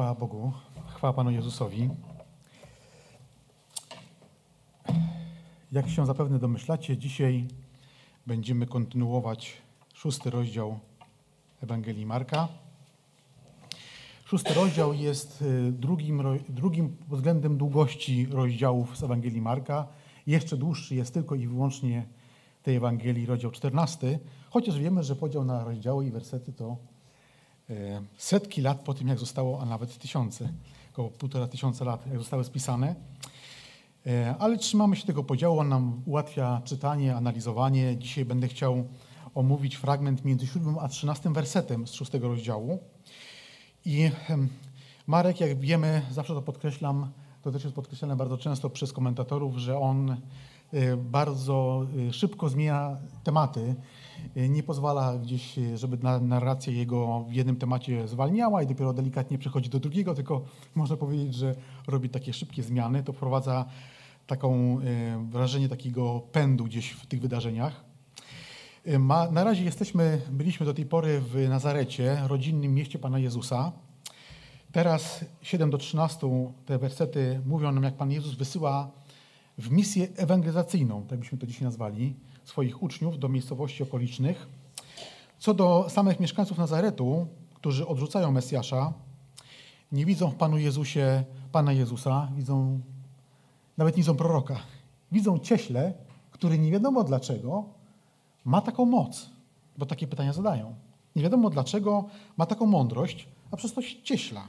Chwała Bogu, chwała Panu Jezusowi. Jak się zapewne domyślacie, dzisiaj będziemy kontynuować szósty rozdział Ewangelii Marka. Szósty rozdział jest y, drugim, drugim pod względem długości rozdziałów z Ewangelii Marka. Jeszcze dłuższy jest tylko i wyłącznie tej Ewangelii rozdział 14, chociaż wiemy, że podział na rozdziały i wersety to setki lat po tym, jak zostało, a nawet tysiące, około półtora tysiąca lat, jak zostały spisane. E, ale trzymamy się tego podziału, on nam ułatwia czytanie, analizowanie. Dzisiaj będę chciał omówić fragment między 7 a 13 wersetem z szóstego rozdziału. I Marek, jak wiemy, zawsze to podkreślam, to też jest podkreślane bardzo często przez komentatorów, że on e, bardzo szybko zmienia tematy Y, nie pozwala gdzieś, y, żeby narracja jego w jednym temacie zwalniała i dopiero delikatnie przechodzi do drugiego, tylko można powiedzieć, że robi takie szybkie zmiany. To wprowadza taką y, wrażenie takiego pędu gdzieś w tych wydarzeniach. Ma, na razie jesteśmy, byliśmy do tej pory w Nazarecie, rodzinnym mieście Pana Jezusa. Teraz 7 do 13 te wersety mówią nam, jak Pan Jezus wysyła w misję ewangelizacyjną, tak byśmy to dzisiaj nazwali, swoich uczniów do miejscowości okolicznych. Co do samych mieszkańców Nazaretu, którzy odrzucają Mesjasza, nie widzą w Panu Jezusie Pana Jezusa, widzą, nawet nie widzą proroka. Widzą cieśle, który nie wiadomo dlaczego ma taką moc, bo takie pytania zadają. Nie wiadomo dlaczego ma taką mądrość, a przez to cieśla.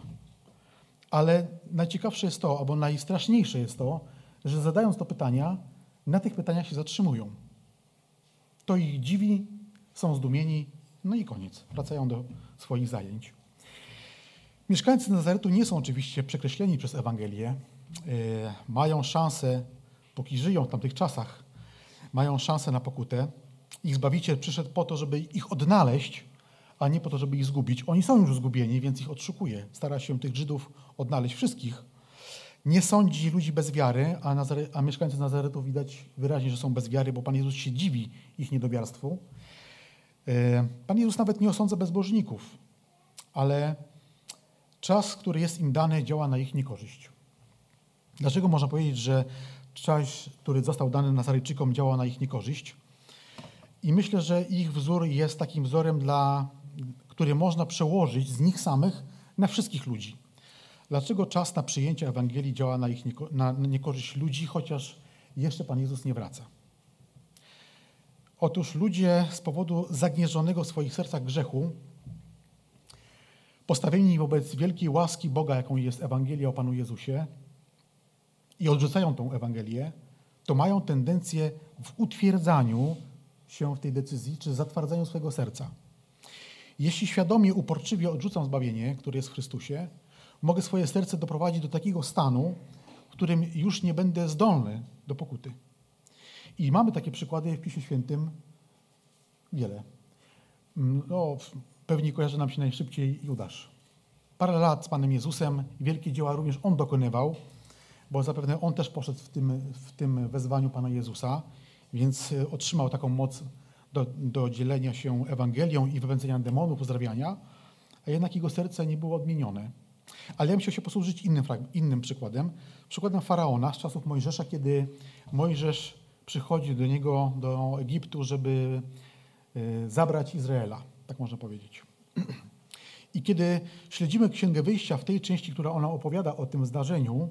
Ale najciekawsze jest to, albo najstraszniejsze jest to, że zadając to pytania, na tych pytaniach się zatrzymują. To ich dziwi, są zdumieni, no i koniec. Wracają do swoich zajęć. Mieszkańcy Nazaretu nie są oczywiście przekreśleni przez Ewangelię. E, mają szansę, póki żyją w tamtych czasach, mają szansę na pokutę. Ich Zbawiciel przyszedł po to, żeby ich odnaleźć, a nie po to, żeby ich zgubić. Oni są już zgubieni, więc ich odszukuje. Stara się tych Żydów odnaleźć wszystkich. Nie sądzi ludzi bez wiary, a, Nazare, a mieszkańcy Nazaretu widać wyraźnie, że są bez wiary, bo Pan Jezus się dziwi ich niedowiarstwu. E, Pan Jezus nawet nie osądza bezbożników, ale czas, który jest im dany, działa na ich niekorzyść. Dlaczego można powiedzieć, że czas, który został dany Nazarejczykom, działa na ich niekorzyść? I myślę, że ich wzór jest takim wzorem, dla, który można przełożyć z nich samych na wszystkich ludzi. Dlaczego czas na przyjęcie Ewangelii działa na, ich nieko, na niekorzyść ludzi, chociaż jeszcze Pan Jezus nie wraca? Otóż ludzie z powodu zagnieżonego w swoich sercach grzechu, postawieni wobec wielkiej łaski Boga, jaką jest Ewangelia o Panu Jezusie, i odrzucają tą Ewangelię, to mają tendencję w utwierdzaniu się w tej decyzji, czy zatwardzaniu swojego serca. Jeśli świadomie, uporczywie odrzucam zbawienie, które jest w Chrystusie, mogę swoje serce doprowadzić do takiego stanu, w którym już nie będę zdolny do pokuty. I mamy takie przykłady w Piśmie Świętym wiele. Mm, no, pewnie kojarzy nam się najszybciej Judasz. Parę lat z Panem Jezusem, wielkie dzieła również On dokonywał, bo zapewne On też poszedł w tym, w tym wezwaniu Pana Jezusa, więc e, otrzymał taką moc do, do dzielenia się Ewangelią i wypędzenia demonów, uzdrawiania, a jednak jego serce nie było odmienione. Ale ja bym chciał się posłużyć innym, innym przykładem. Przykładem Faraona z czasów Mojżesza, kiedy Mojżesz przychodzi do niego, do Egiptu, żeby e, zabrać Izraela, tak można powiedzieć. I kiedy śledzimy Księgę Wyjścia w tej części, która ona opowiada o tym zdarzeniu,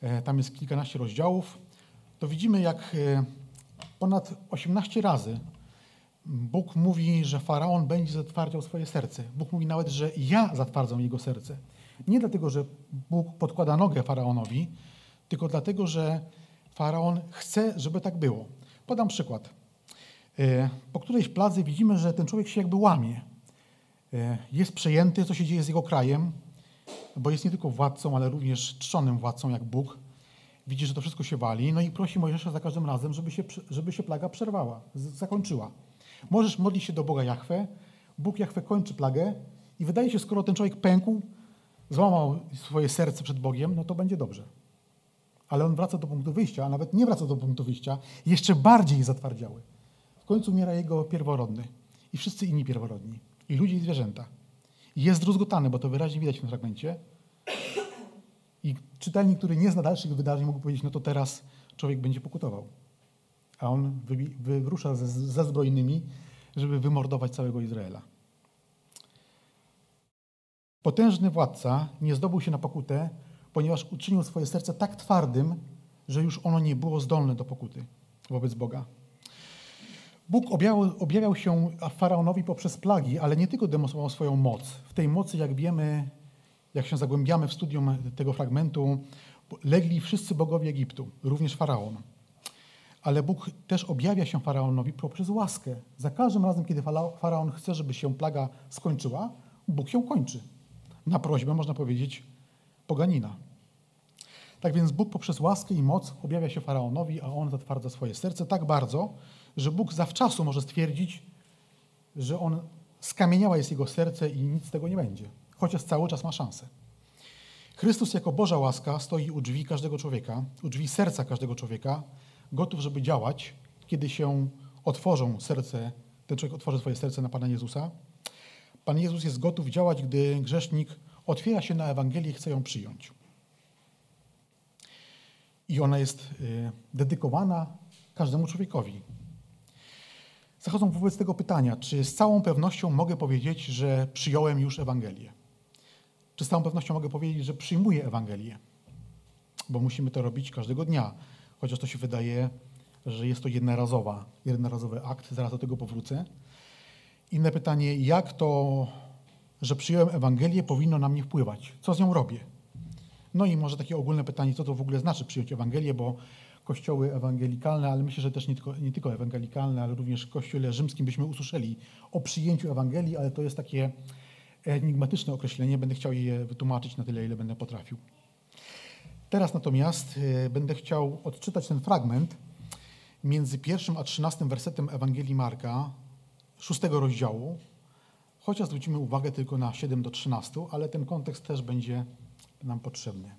e, tam jest kilkanaście rozdziałów, to widzimy, jak e, ponad 18 razy Bóg mówi, że Faraon będzie zatwardział swoje serce. Bóg mówi nawet, że ja zatwardzam jego serce. Nie dlatego, że Bóg podkłada nogę faraonowi, tylko dlatego, że faraon chce, żeby tak było. Podam przykład. E, po którejś plazy widzimy, że ten człowiek się jakby łamie. E, jest przejęty, co się dzieje z jego krajem, bo jest nie tylko władcą, ale również czczonym władcą jak Bóg. Widzi, że to wszystko się wali, no i prosi Mojżesza za każdym razem, żeby się, żeby się plaga przerwała, zakończyła. Możesz modlić się do Boga Jahwe, Bóg Jahwe kończy plagę i wydaje się, skoro ten człowiek pękł, złamał swoje serce przed Bogiem, no to będzie dobrze. Ale on wraca do punktu wyjścia, a nawet nie wraca do punktu wyjścia, jeszcze bardziej zatwardziały. W końcu umiera jego pierworodny i wszyscy inni pierworodni, i ludzie i zwierzęta. Jest druzgotany, bo to wyraźnie widać w tym fragmencie, I czytelnik, który nie zna dalszych wydarzeń, mógł powiedzieć, no to teraz człowiek będzie pokutował. A on wyrusza ze, ze zbrojnymi, żeby wymordować całego Izraela. Potężny władca nie zdobył się na pokutę, ponieważ uczynił swoje serce tak twardym, że już ono nie było zdolne do pokuty wobec Boga. Bóg objawiał, objawiał się faraonowi poprzez plagi, ale nie tylko demonstrował swoją moc. W tej mocy, jak wiemy, jak się zagłębiamy w studium tego fragmentu, legli wszyscy bogowie Egiptu, również faraon. Ale Bóg też objawia się faraonowi poprzez łaskę. Za każdym razem, kiedy faraon chce, żeby się plaga skończyła, Bóg ją kończy. Na prośbę, można powiedzieć, poganina. Tak więc Bóg poprzez łaskę i moc objawia się faraonowi, a on zatwardza swoje serce tak bardzo, że Bóg zawczasu może stwierdzić, że on skamieniała jest jego serce i nic z tego nie będzie, chociaż cały czas ma szansę. Chrystus jako Boża łaska stoi u drzwi każdego człowieka, u drzwi serca każdego człowieka, gotów, żeby działać, kiedy się otworzą serce, ten człowiek otworzy swoje serce na Pana Jezusa. Pan Jezus jest gotów działać, gdy grzesznik otwiera się na Ewangelię i chce ją przyjąć. I ona jest y, dedykowana każdemu człowiekowi. Zachodzą wobec tego pytania, czy z całą pewnością mogę powiedzieć, że przyjąłem już Ewangelię? Czy z całą pewnością mogę powiedzieć, że przyjmuję Ewangelię? Bo musimy to robić każdego dnia, chociaż to się wydaje, że jest to jednorazowa, jednorazowy akt, zaraz do tego powrócę. Inne pytanie, jak to, że przyjąłem Ewangelię, powinno na mnie wpływać? Co z nią robię? No i może takie ogólne pytanie, co to w ogóle znaczy przyjąć Ewangelię, bo kościoły ewangelikalne, ale myślę, że też nie tylko, nie tylko ewangelikalne, ale również w kościele rzymskim byśmy usłyszeli o przyjęciu Ewangelii, ale to jest takie enigmatyczne określenie. Będę chciał je wytłumaczyć na tyle, ile będę potrafił. Teraz natomiast e, będę chciał odczytać ten fragment między pierwszym a trzynastym wersetem Ewangelii Marka, szóstego rozdziału, chociaż zwrócimy uwagę tylko na 7 do 13, ale ten kontekst też będzie nam potrzebny.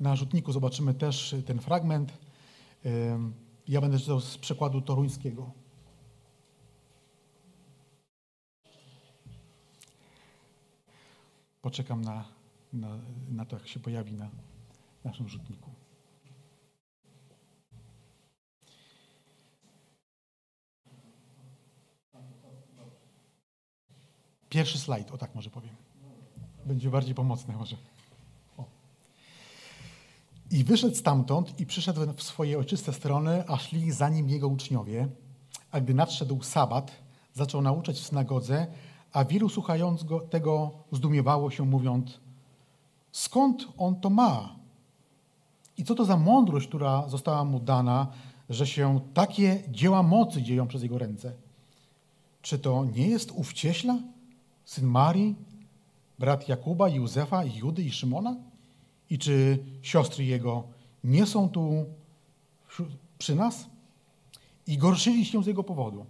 Na rzutniku zobaczymy też ten fragment. Ja będę czytał z przekładu toruńskiego. Poczekam na, na, na to, jak się pojawi na naszym rzutniku. Pierwszy slajd, o tak może powiem. Będzie bardziej pomocny może. I wyszedł stamtąd i przyszedł w swoje ojczyste strony, a szli za nim jego uczniowie. A gdy nadszedł sabat, zaczął nauczać w synagodze, a wielu słuchając go, tego zdumiewało się, mówiąc, skąd on to ma? I co to za mądrość, która została mu dana, że się takie dzieła mocy dzieją przez jego ręce? Czy to nie jest ów cieśla, syn Marii, brat Jakuba, Józefa, Judy i Szymona? I czy siostry jego nie są tu przy nas? I gorszyli się z jego powodu.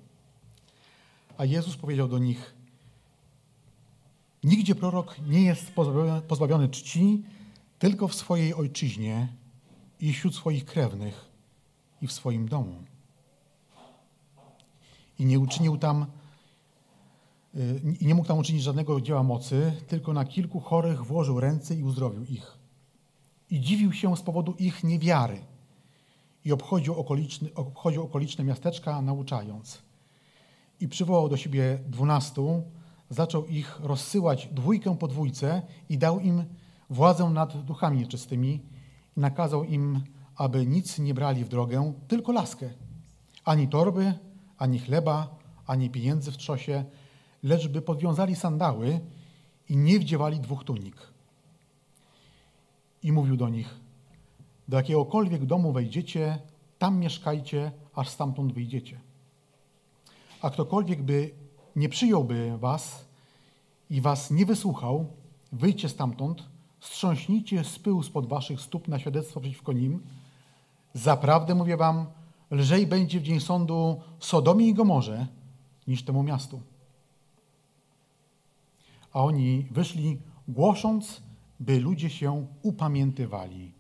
A Jezus powiedział do nich: Nigdzie prorok nie jest pozbawiony, czci, tylko w swojej ojczyźnie i wśród swoich krewnych i w swoim domu. I nie uczynił tam i nie mógł tam uczynić żadnego dzieła mocy, tylko na kilku chorych włożył ręce i uzdrowił ich i dziwił się z powodu ich niewiary i obchodził, obchodził okoliczne miasteczka, nauczając. I przywołał do siebie dwunastu, zaczął ich rozsyłać dwójkę po dwójce i dał im władzę nad duchami nieczystymi i nakazał im, aby nic nie brali w drogę, tylko laskę. Ani torby, ani chleba, ani pieniędzy w trzosie, lecz by podwiązali sandały i nie wdziewali dwóch tunik i mówił do nich: Do jakiegokolwiek domu wejdziecie, tam mieszkajcie, aż stamtąd wyjdziecie. A ktokolwiek by nie przyjąłby was i was nie wysłuchał, wyjdźcie stamtąd, strząśnijcie z pyłu spod waszych stóp na świadectwo przeciwko nim. Zaprawdę mówię wam, lżej będzie w dzień sądu Sodomie i Gomorze niż temu miastu. A oni wyszli głosząc by ludzie się upamiętywali.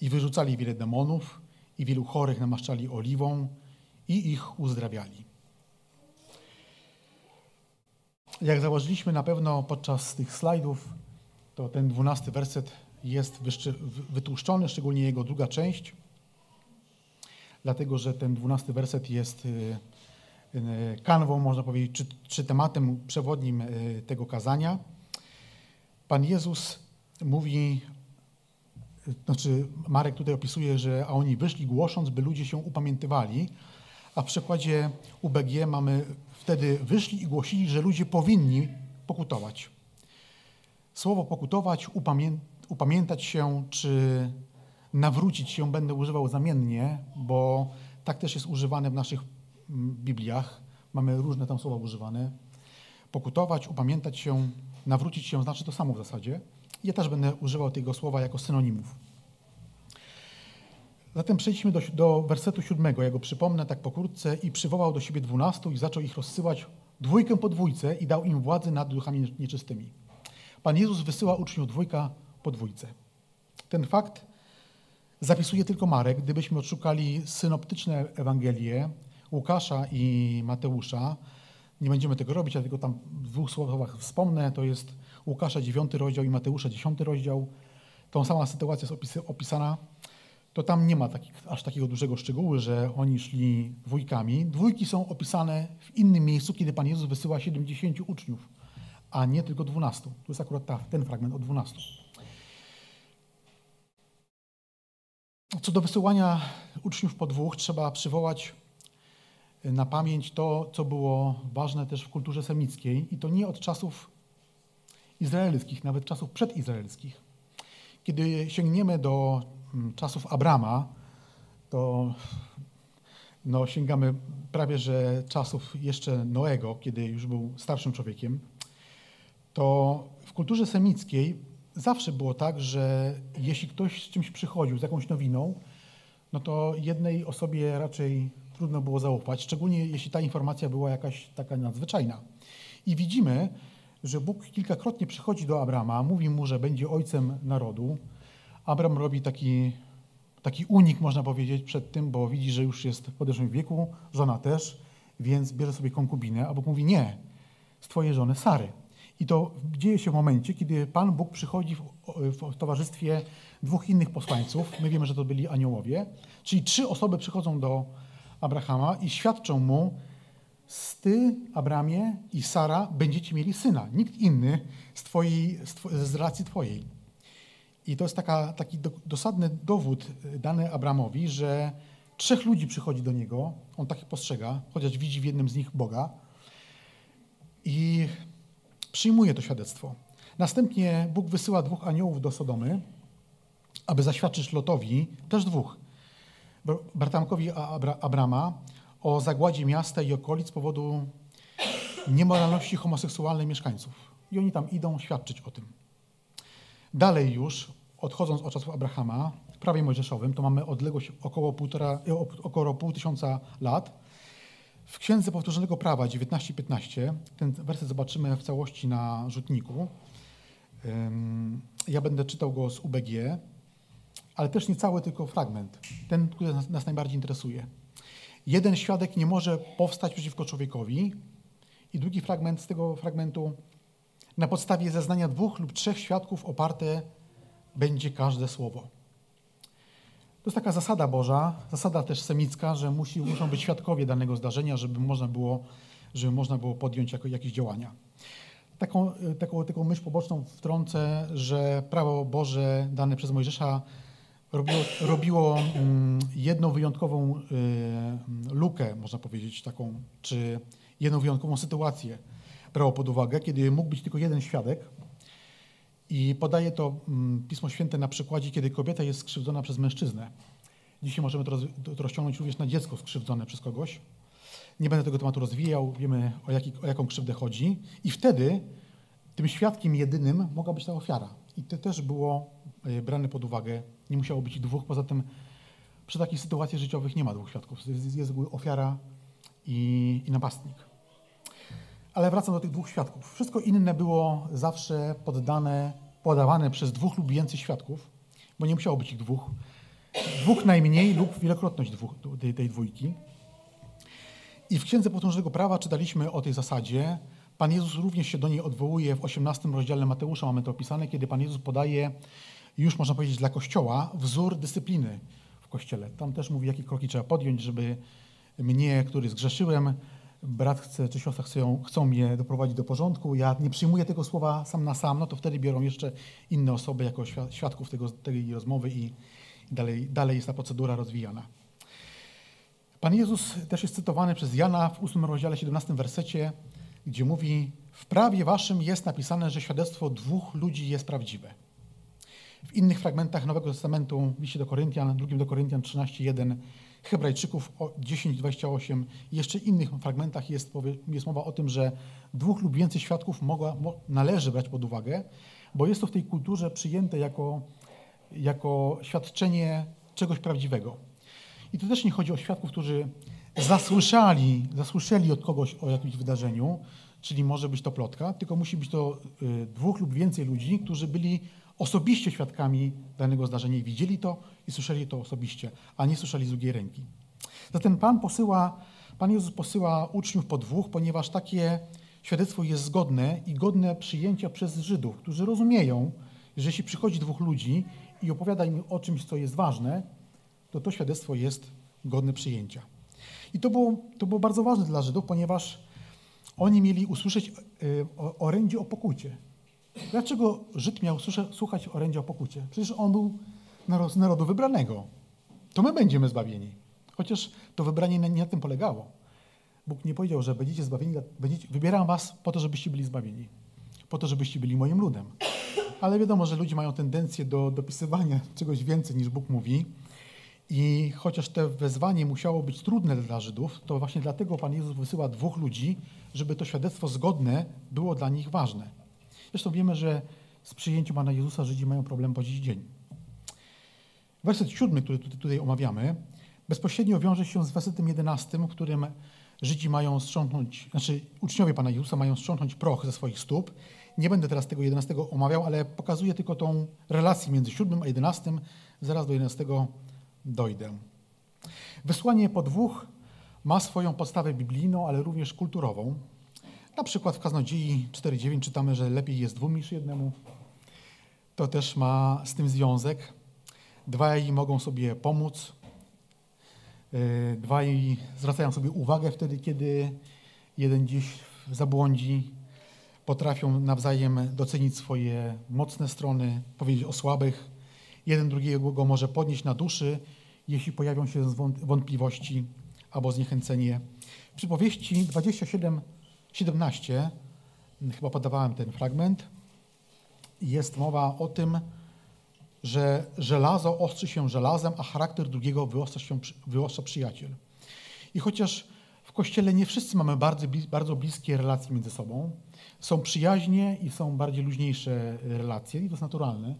I wyrzucali wiele demonów, i wielu chorych namaszczali oliwą i ich uzdrawiali. Jak zauważyliśmy na pewno podczas tych slajdów, to ten dwunasty werset jest wytłuszczony, szczególnie jego druga część, dlatego że ten dwunasty werset jest y, kanwą, można powiedzieć, czy, czy tematem przewodnim y, tego kazania. Pan Jezus mówi, znaczy Marek tutaj opisuje, że a oni wyszli głosząc, by ludzie się upamiętywali, a w przykładzie UBG mamy wtedy wyszli i głosili, że ludzie powinni pokutować. Słowo pokutować, upamię upamiętać się czy nawrócić się będę używał zamiennie, bo tak też jest używane w naszych Bibliach. Mamy różne tam słowa używane. Pokutować, upamiętać się, nawrócić się znaczy to samo w zasadzie. Ja też będę używał tego słowa jako synonimów. Zatem przejdźmy do, do wersetu siódmego. Ja go przypomnę tak pokrótce. I przywołał do siebie dwunastu i zaczął ich rozsyłać dwójkę po dwójce i dał im władzę nad duchami nieczystymi. Pan Jezus wysyła uczniów dwójka po dwójce. Ten fakt zapisuje tylko Marek. Gdybyśmy odszukali synoptyczne Ewangelie Łukasza i Mateusza, nie będziemy tego robić, ja tylko tam w dwóch słowach wspomnę. To jest Łukasza 9 rozdział i Mateusza 10 rozdział. Tą sama sytuacja jest opisana. To tam nie ma takich, aż takiego dużego szczegółu, że oni szli dwójkami. Dwójki są opisane w innym miejscu, kiedy Pan Jezus wysyła 70 uczniów, a nie tylko 12. To jest akurat ta, ten fragment o 12. Co do wysyłania uczniów po dwóch, trzeba przywołać na pamięć to, co było ważne też w kulturze semickiej i to nie od czasów izraelskich, nawet czasów przedizraelskich. Kiedy sięgniemy do mm, czasów Abrama, to no, sięgamy prawie że czasów jeszcze Noego, kiedy już był starszym człowiekiem, to w kulturze semickiej zawsze było tak, że jeśli ktoś z czymś przychodził, z jakąś nowiną, no to jednej osobie raczej trudno było zaufać, szczególnie jeśli ta informacja była jakaś taka nadzwyczajna. I widzimy, że Bóg kilkakrotnie przychodzi do Abrama, mówi mu, że będzie ojcem narodu. Abram robi taki, taki unik, można powiedzieć, przed tym, bo widzi, że już jest w podeszłym wieku, żona też, więc bierze sobie konkubinę, a Bóg mówi nie, z twojej żony Sary. I to dzieje się w momencie, kiedy Pan Bóg przychodzi w, w, towarzystwie dwóch innych posłańców. My wiemy, że to byli aniołowie. Czyli trzy osoby przychodzą do Abrahama i świadczą mu, z ty, Abramie i Sara, będziecie mieli syna. Nikt inny z, twojej, z racji twojej. I to jest taka, taki do, dosadny dowód dany Abramowi, że trzech ludzi przychodzi do niego, on tak postrzega, chociaż widzi w jednym z nich Boga. I przyjmuje to świadectwo. Następnie Bóg wysyła dwóch aniołów do Sodomy, aby zaświadczyć Lotowi, też dwóch, bratankowi Abrama, o zagładzie miasta i okolic z powodu niemoralności homoseksualnej mieszkańców. I oni tam idą świadczyć o tym. Dalej już, odchodząc od czasów Abrahama, w prawie mojżeszowym, to mamy odległość około, półtora, około pół tysiąca lat, w Księdze Powtórzonego Prawa 19.15, ten werset zobaczymy w całości na rzutniku. Ja będę czytał go z UBG, ale też nie cały, tylko fragment. Ten, który nas, nas najbardziej interesuje. Jeden świadek nie może powstać przeciwko człowiekowi. I drugi fragment z tego fragmentu. Na podstawie zeznania dwóch lub trzech świadków oparte będzie każde słowo. To jest taka zasada Boża, zasada też semicka, że musi, muszą być świadkowie danego zdarzenia, żeby można było, żeby można było podjąć jako, jakieś działania. Taką, taką, taką myśl poboczną wtrącę, że prawo Boże dane przez Mojżesza robiło, robiło mm, jedną wyjątkową y, lukę, można powiedzieć, taką, czy jedną wyjątkową sytuację brało pod uwagę, kiedy mógł być tylko jeden świadek, i podaje to mm, Pismo Święte na przykładzie, kiedy kobieta jest skrzywdzona przez mężczyznę. Dzisiaj możemy to, roz, to rozciągnąć również na dziecko skrzywdzone przez kogoś. Nie będę tego tematu rozwijał, wiemy o, jaki, o jaką krzywdę chodzi. I wtedy tym świadkiem jedynym mogła być ta ofiara. I to też było e, brane pod uwagę. Nie musiało być dwóch, poza tym przy takich sytuacjach życiowych nie ma dwóch świadków. Jest, jest ofiara i, i napastnik. Ale wracam do tych dwóch świadków. Wszystko inne było zawsze poddane, podawane przez dwóch lub więcej świadków, bo nie musiało być ich dwóch. Dwóch najmniej lub wielokrotność dwóch, tej, tej dwójki. I w Księdze Potężnego Prawa czytaliśmy o tej zasadzie. Pan Jezus również się do niej odwołuje w 18 rozdziale Mateusza, mamy to opisane, kiedy Pan Jezus podaje, już można powiedzieć dla Kościoła, wzór dyscypliny w Kościele. Tam też mówi, jakie kroki trzeba podjąć, żeby mnie, który zgrzeszyłem, brat chce, czy siostra chcą, chcą mnie doprowadzić do porządku, ja nie przyjmuję tego słowa sam na sam, no to wtedy biorą jeszcze inne osoby jako świadków tego, tej rozmowy i dalej, dalej jest ta procedura rozwijana. Pan Jezus też jest cytowany przez Jana w 8 rozdziale 17 wersecie, gdzie mówi: W prawie waszym jest napisane, że świadectwo dwóch ludzi jest prawdziwe. W innych fragmentach Nowego Testamentu, liście do Koryntian, drugim do Koryntian 13:1, Hebrajczyków 10:28 i jeszcze innych fragmentach jest, jest mowa o tym, że dwóch lub więcej świadków mogła, należy brać pod uwagę, bo jest to w tej kulturze przyjęte jako, jako świadczenie czegoś prawdziwego. I to też nie chodzi o świadków, którzy zasłyszeli, zasłyszeli od kogoś o jakimś wydarzeniu, czyli może być to plotka, tylko musi być to y, dwóch lub więcej ludzi, którzy byli osobiście świadkami danego zdarzenia i widzieli to i słyszeli to osobiście, a nie słyszeli z drugiej ręki. Zatem Pan posyła, Pan Jezus posyła uczniów po dwóch, ponieważ takie świadectwo jest zgodne i godne przyjęcia przez Żydów, którzy rozumieją, że jeśli przychodzi dwóch ludzi i opowiada im o czymś, co jest ważne, to to świadectwo jest godne przyjęcia. I to było, to było bardzo ważne dla Żydów, ponieważ oni mieli usłyszeć y, orędzie o pokucie. Dlaczego Żyd miał słuchać orędzia o pokucie? Przecież on był z narodu wybranego. To my będziemy zbawieni. Chociaż to wybranie nie na tym polegało. Bóg nie powiedział, że będziecie zbawieni, będziecie, wybieram was po to, żebyście byli zbawieni. Po to, żebyście byli moim ludem. Ale wiadomo, że ludzie mają tendencję do dopisywania czegoś więcej niż Bóg mówi. I chociaż to wezwanie musiało być trudne dla Żydów, to właśnie dlatego Pan Jezus wysyła dwóch ludzi, żeby to świadectwo zgodne było dla nich ważne. Zresztą wiemy, że z przyjęciem Pana Jezusa Żydzi mają problem po dziś dzień. Werset siódmy, który tutaj omawiamy, bezpośrednio wiąże się z wersetem jedenastym, którym Żydzi mają strząknąć, znaczy uczniowie Pana Jezusa mają strząknąć proch ze swoich stóp. Nie będę teraz tego jedenastego omawiał, ale pokazuję tylko tą relację między siódmym a jedenastym. Zaraz do jedenastego dojdę. Wysłanie po dwóch ma swoją podstawę biblijną, ale również kulturową. Na przykład w Kaznodziei 4.9 czytamy, że lepiej jest dwóm niż jednemu. To też ma z tym związek. Dwaj mogą sobie pomóc. E, dwaj zwracają sobie uwagę wtedy, kiedy jeden gdzieś zabłądzi. Potrafią nawzajem docenić swoje mocne strony, powiedzieć o słabych. Jeden drugiego go może podnieść na duszy, jeśli pojawią się wątpliwości albo zniechęcenie. W przypowieści 27 17, chyba podawałem ten fragment, jest mowa o tym, że żelazo ostrzy się żelazem, a charakter drugiego wyostrza, się, wyostrza przyjaciel. I chociaż w Kościele nie wszyscy mamy bardzo, bardzo bliskie relacje między sobą, są przyjaźnie i są bardziej luźniejsze relacje i to jest naturalne.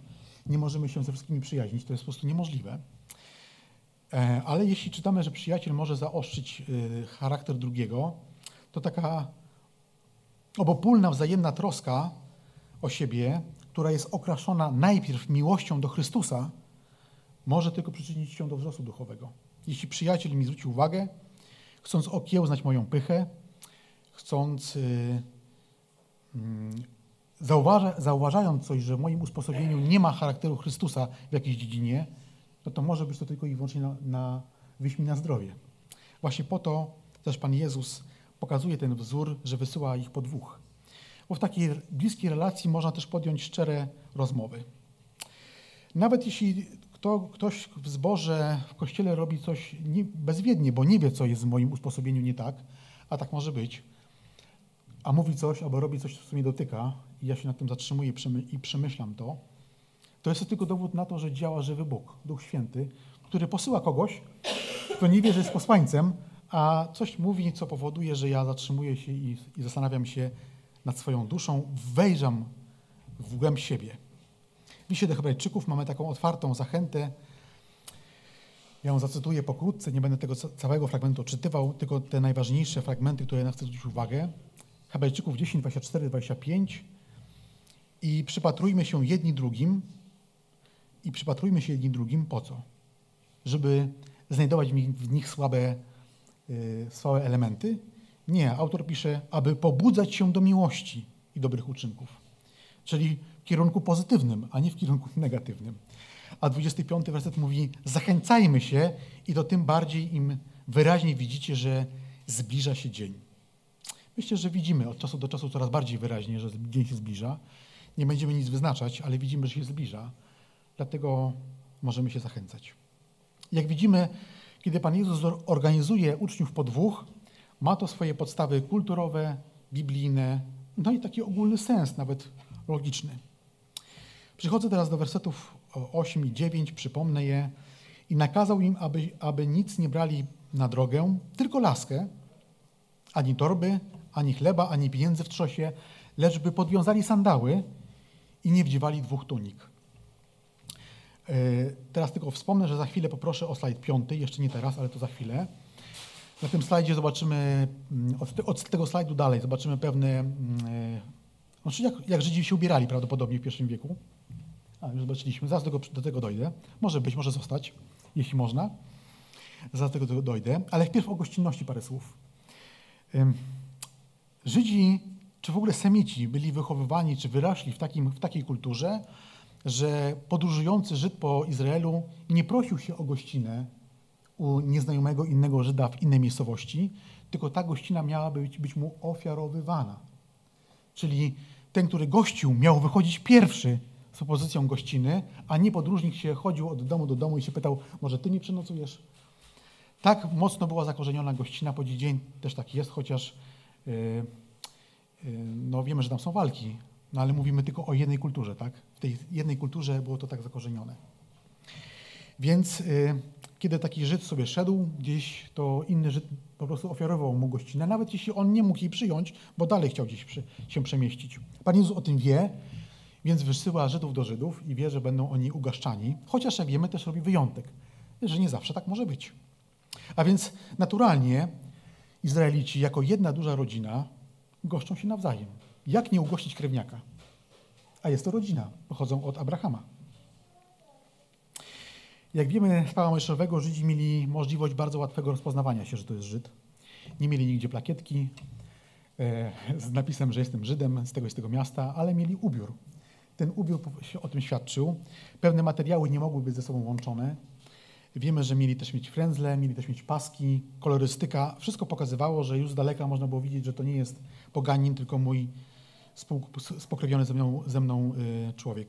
Nie możemy się ze wszystkimi przyjaźnić, to jest po prostu niemożliwe. E, ale jeśli czytamy, że przyjaciel może zaostrzyć y, charakter drugiego, to taka Obopólna wzajemna troska o siebie, która jest okraszona najpierw miłością do Chrystusa, może tylko przyczynić się do wzrostu duchowego. Jeśli przyjaciel mi zwróci uwagę, chcąc okiełznać moją pychę, chcąc, yy, yy, zauważa, zauważając coś, że w moim usposobieniu nie ma charakteru Chrystusa w jakiejś dziedzinie, no to może być to tylko i wyłącznie na, na wyśmi na zdrowie. Właśnie po to też Pan Jezus pokazuje ten wzór, że wysyła ich po dwóch. Bo w takiej bliskiej relacji można też podjąć szczere rozmowy. Nawet jeśli kto, ktoś w zborze, w kościele robi coś nie, bezwiednie, bo nie wie, co jest w moim usposobieniu nie tak, a tak może być, a mówi coś albo robi coś, co mnie dotyka, i ja się nad tym zatrzymuję i przemyślam to, to jest to tylko dowód na to, że działa żywy Bóg, Duch Święty, który posyła kogoś, kto nie wie, że jest posłańcem, a coś mówi, co powoduje, że ja zatrzymuję się i, i zastanawiam się nad swoją duszą, wejrzam w głęb siebie. W liście do Hebrajczyków mamy taką otwartą zachętę. Ja ją zacytuję pokrótce, nie będę tego całego fragmentu odczytywał, tylko te najważniejsze fragmenty, które na chcę zwrócić uwagę. Hebrajczyków 10, 24, 25. I przypatrujmy się jedni drugim, i przypatrujmy się jedni drugim po co? Żeby znajdować w nich słabe Y, swoje elementy, Nie, autor pisze, aby pobudzać się do miłości i dobrych uczynków. Czyli w kierunku pozytywnym, a nie w kierunku negatywnym. A 25 werset mówi: Zachęcajmy się i to tym bardziej im wyraźniej widzicie, że zbliża się dzień. Myślę, że widzimy od czasu do czasu coraz bardziej wyraźnie, że dzień się zbliża. Nie będziemy nic wyznaczać, ale widzimy, że się zbliża. Dlatego możemy się zachęcać. Jak widzimy, kiedy Pan Jezus organizuje uczniów po dwóch, ma to swoje podstawy kulturowe, biblijne, no i taki ogólny sens, nawet logiczny. Przychodzę teraz do wersetów 8 i 9, przypomnę je. I nakazał im, aby, aby nic nie brali na drogę, tylko laskę, ani torby, ani chleba, ani pieniędzy w trzosie, lecz by podwiązali sandały i nie wdziewali dwóch tunik. E, teraz tylko wspomnę, że za chwilę poproszę o slajd piąty, jeszcze nie teraz, ale to za chwilę. Na tym slajdzie zobaczymy, mm, od, od tego slajdu dalej, zobaczymy pewne, mm, e, znaczy jak, jak Żydzi się ubierali prawdopodobnie w pierwszym wieku. A, już zobaczyliśmy, zaraz do tego, do tego dojdę. Może być, może zostać, jeśli można. Zaraz do tego dojdę, ale wpierw o gościnności parę słów. Żydzi, czy w ogóle Semici byli wychowywani, czy wyrośli w, takim, w takiej kulturze, że podróżujący Żyd po Izraelu nie prosił się o gościnę u nieznajomego innego Żyda w innej miejscowości, tylko ta gościna miała być, być mu ofiarowywana. Czyli ten, który gościł, miał wychodzić pierwszy z propozycją gościny, a nie podróżnik się chodził od domu do domu i się pytał, może ty mi przenocujesz? Tak mocno była zakorzeniona gościna po dziś dzień, też tak jest, chociaż no wiemy, że tam są walki, no ale mówimy tylko o jednej kulturze, tak? W tej jednej kulturze było to tak zakorzenione. Więc yy, kiedy taki Żyd sobie szedł gdzieś, to inny Żyd po prostu ofiarował mu gościnę, nawet jeśli on nie mógł jej przyjąć, bo dalej chciał gdzieś przy, się przemieścić. Pan Jezus o tym wie, więc wysyła Żydów do Żydów i wie, że będą oni ugaszczani, chociaż jak wiemy, też robi wyjątek, że nie zawsze tak może być. A więc naturalnie Izraelici jako jedna duża rodzina goszczą się nawzajem. Jak nie ugościć krewniaka? A jest to rodzina, pochodzą od Abrahama. Jak wiemy z prawa mojżeszowego, Żydzi mieli możliwość bardzo łatwego rozpoznawania się, że to jest Żyd. Nie mieli nigdzie plakietki e, z napisem, że jestem Żydem z tego i z tego miasta, ale mieli ubiór. Ten ubiór o tym świadczył. Pewne materiały nie mogły być ze sobą łączone. Wiemy, że mieli też mieć frędzle, mieli też mieć paski, kolorystyka. Wszystko pokazywało, że już z daleka można było widzieć, że to nie jest poganin, tylko mój spokrewniony ze mną, ze mną y, człowiek.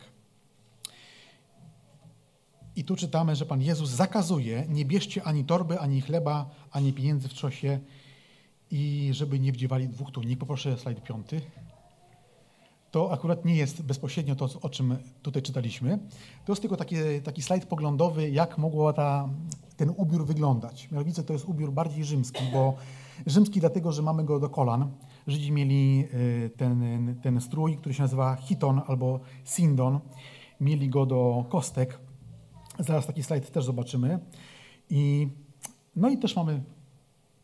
I tu czytamy, że Pan Jezus zakazuje, nie bierzcie ani torby, ani chleba, ani pieniędzy w czosie i żeby nie wdziewali dwóch tunik. Poproszę slajd piąty. To akurat nie jest bezpośrednio to, o czym tutaj czytaliśmy. To jest tylko taki, taki slajd poglądowy, jak mogło ta, ten ubiór wyglądać. Mianowicie to jest ubiór bardziej rzymski, bo rzymski dlatego, że mamy go do kolan. Żydzi mieli y, ten, ten strój, który się nazywa hiton albo sindon. Mieli go do kostek. Zaraz taki slajd też zobaczymy. I, no i też mamy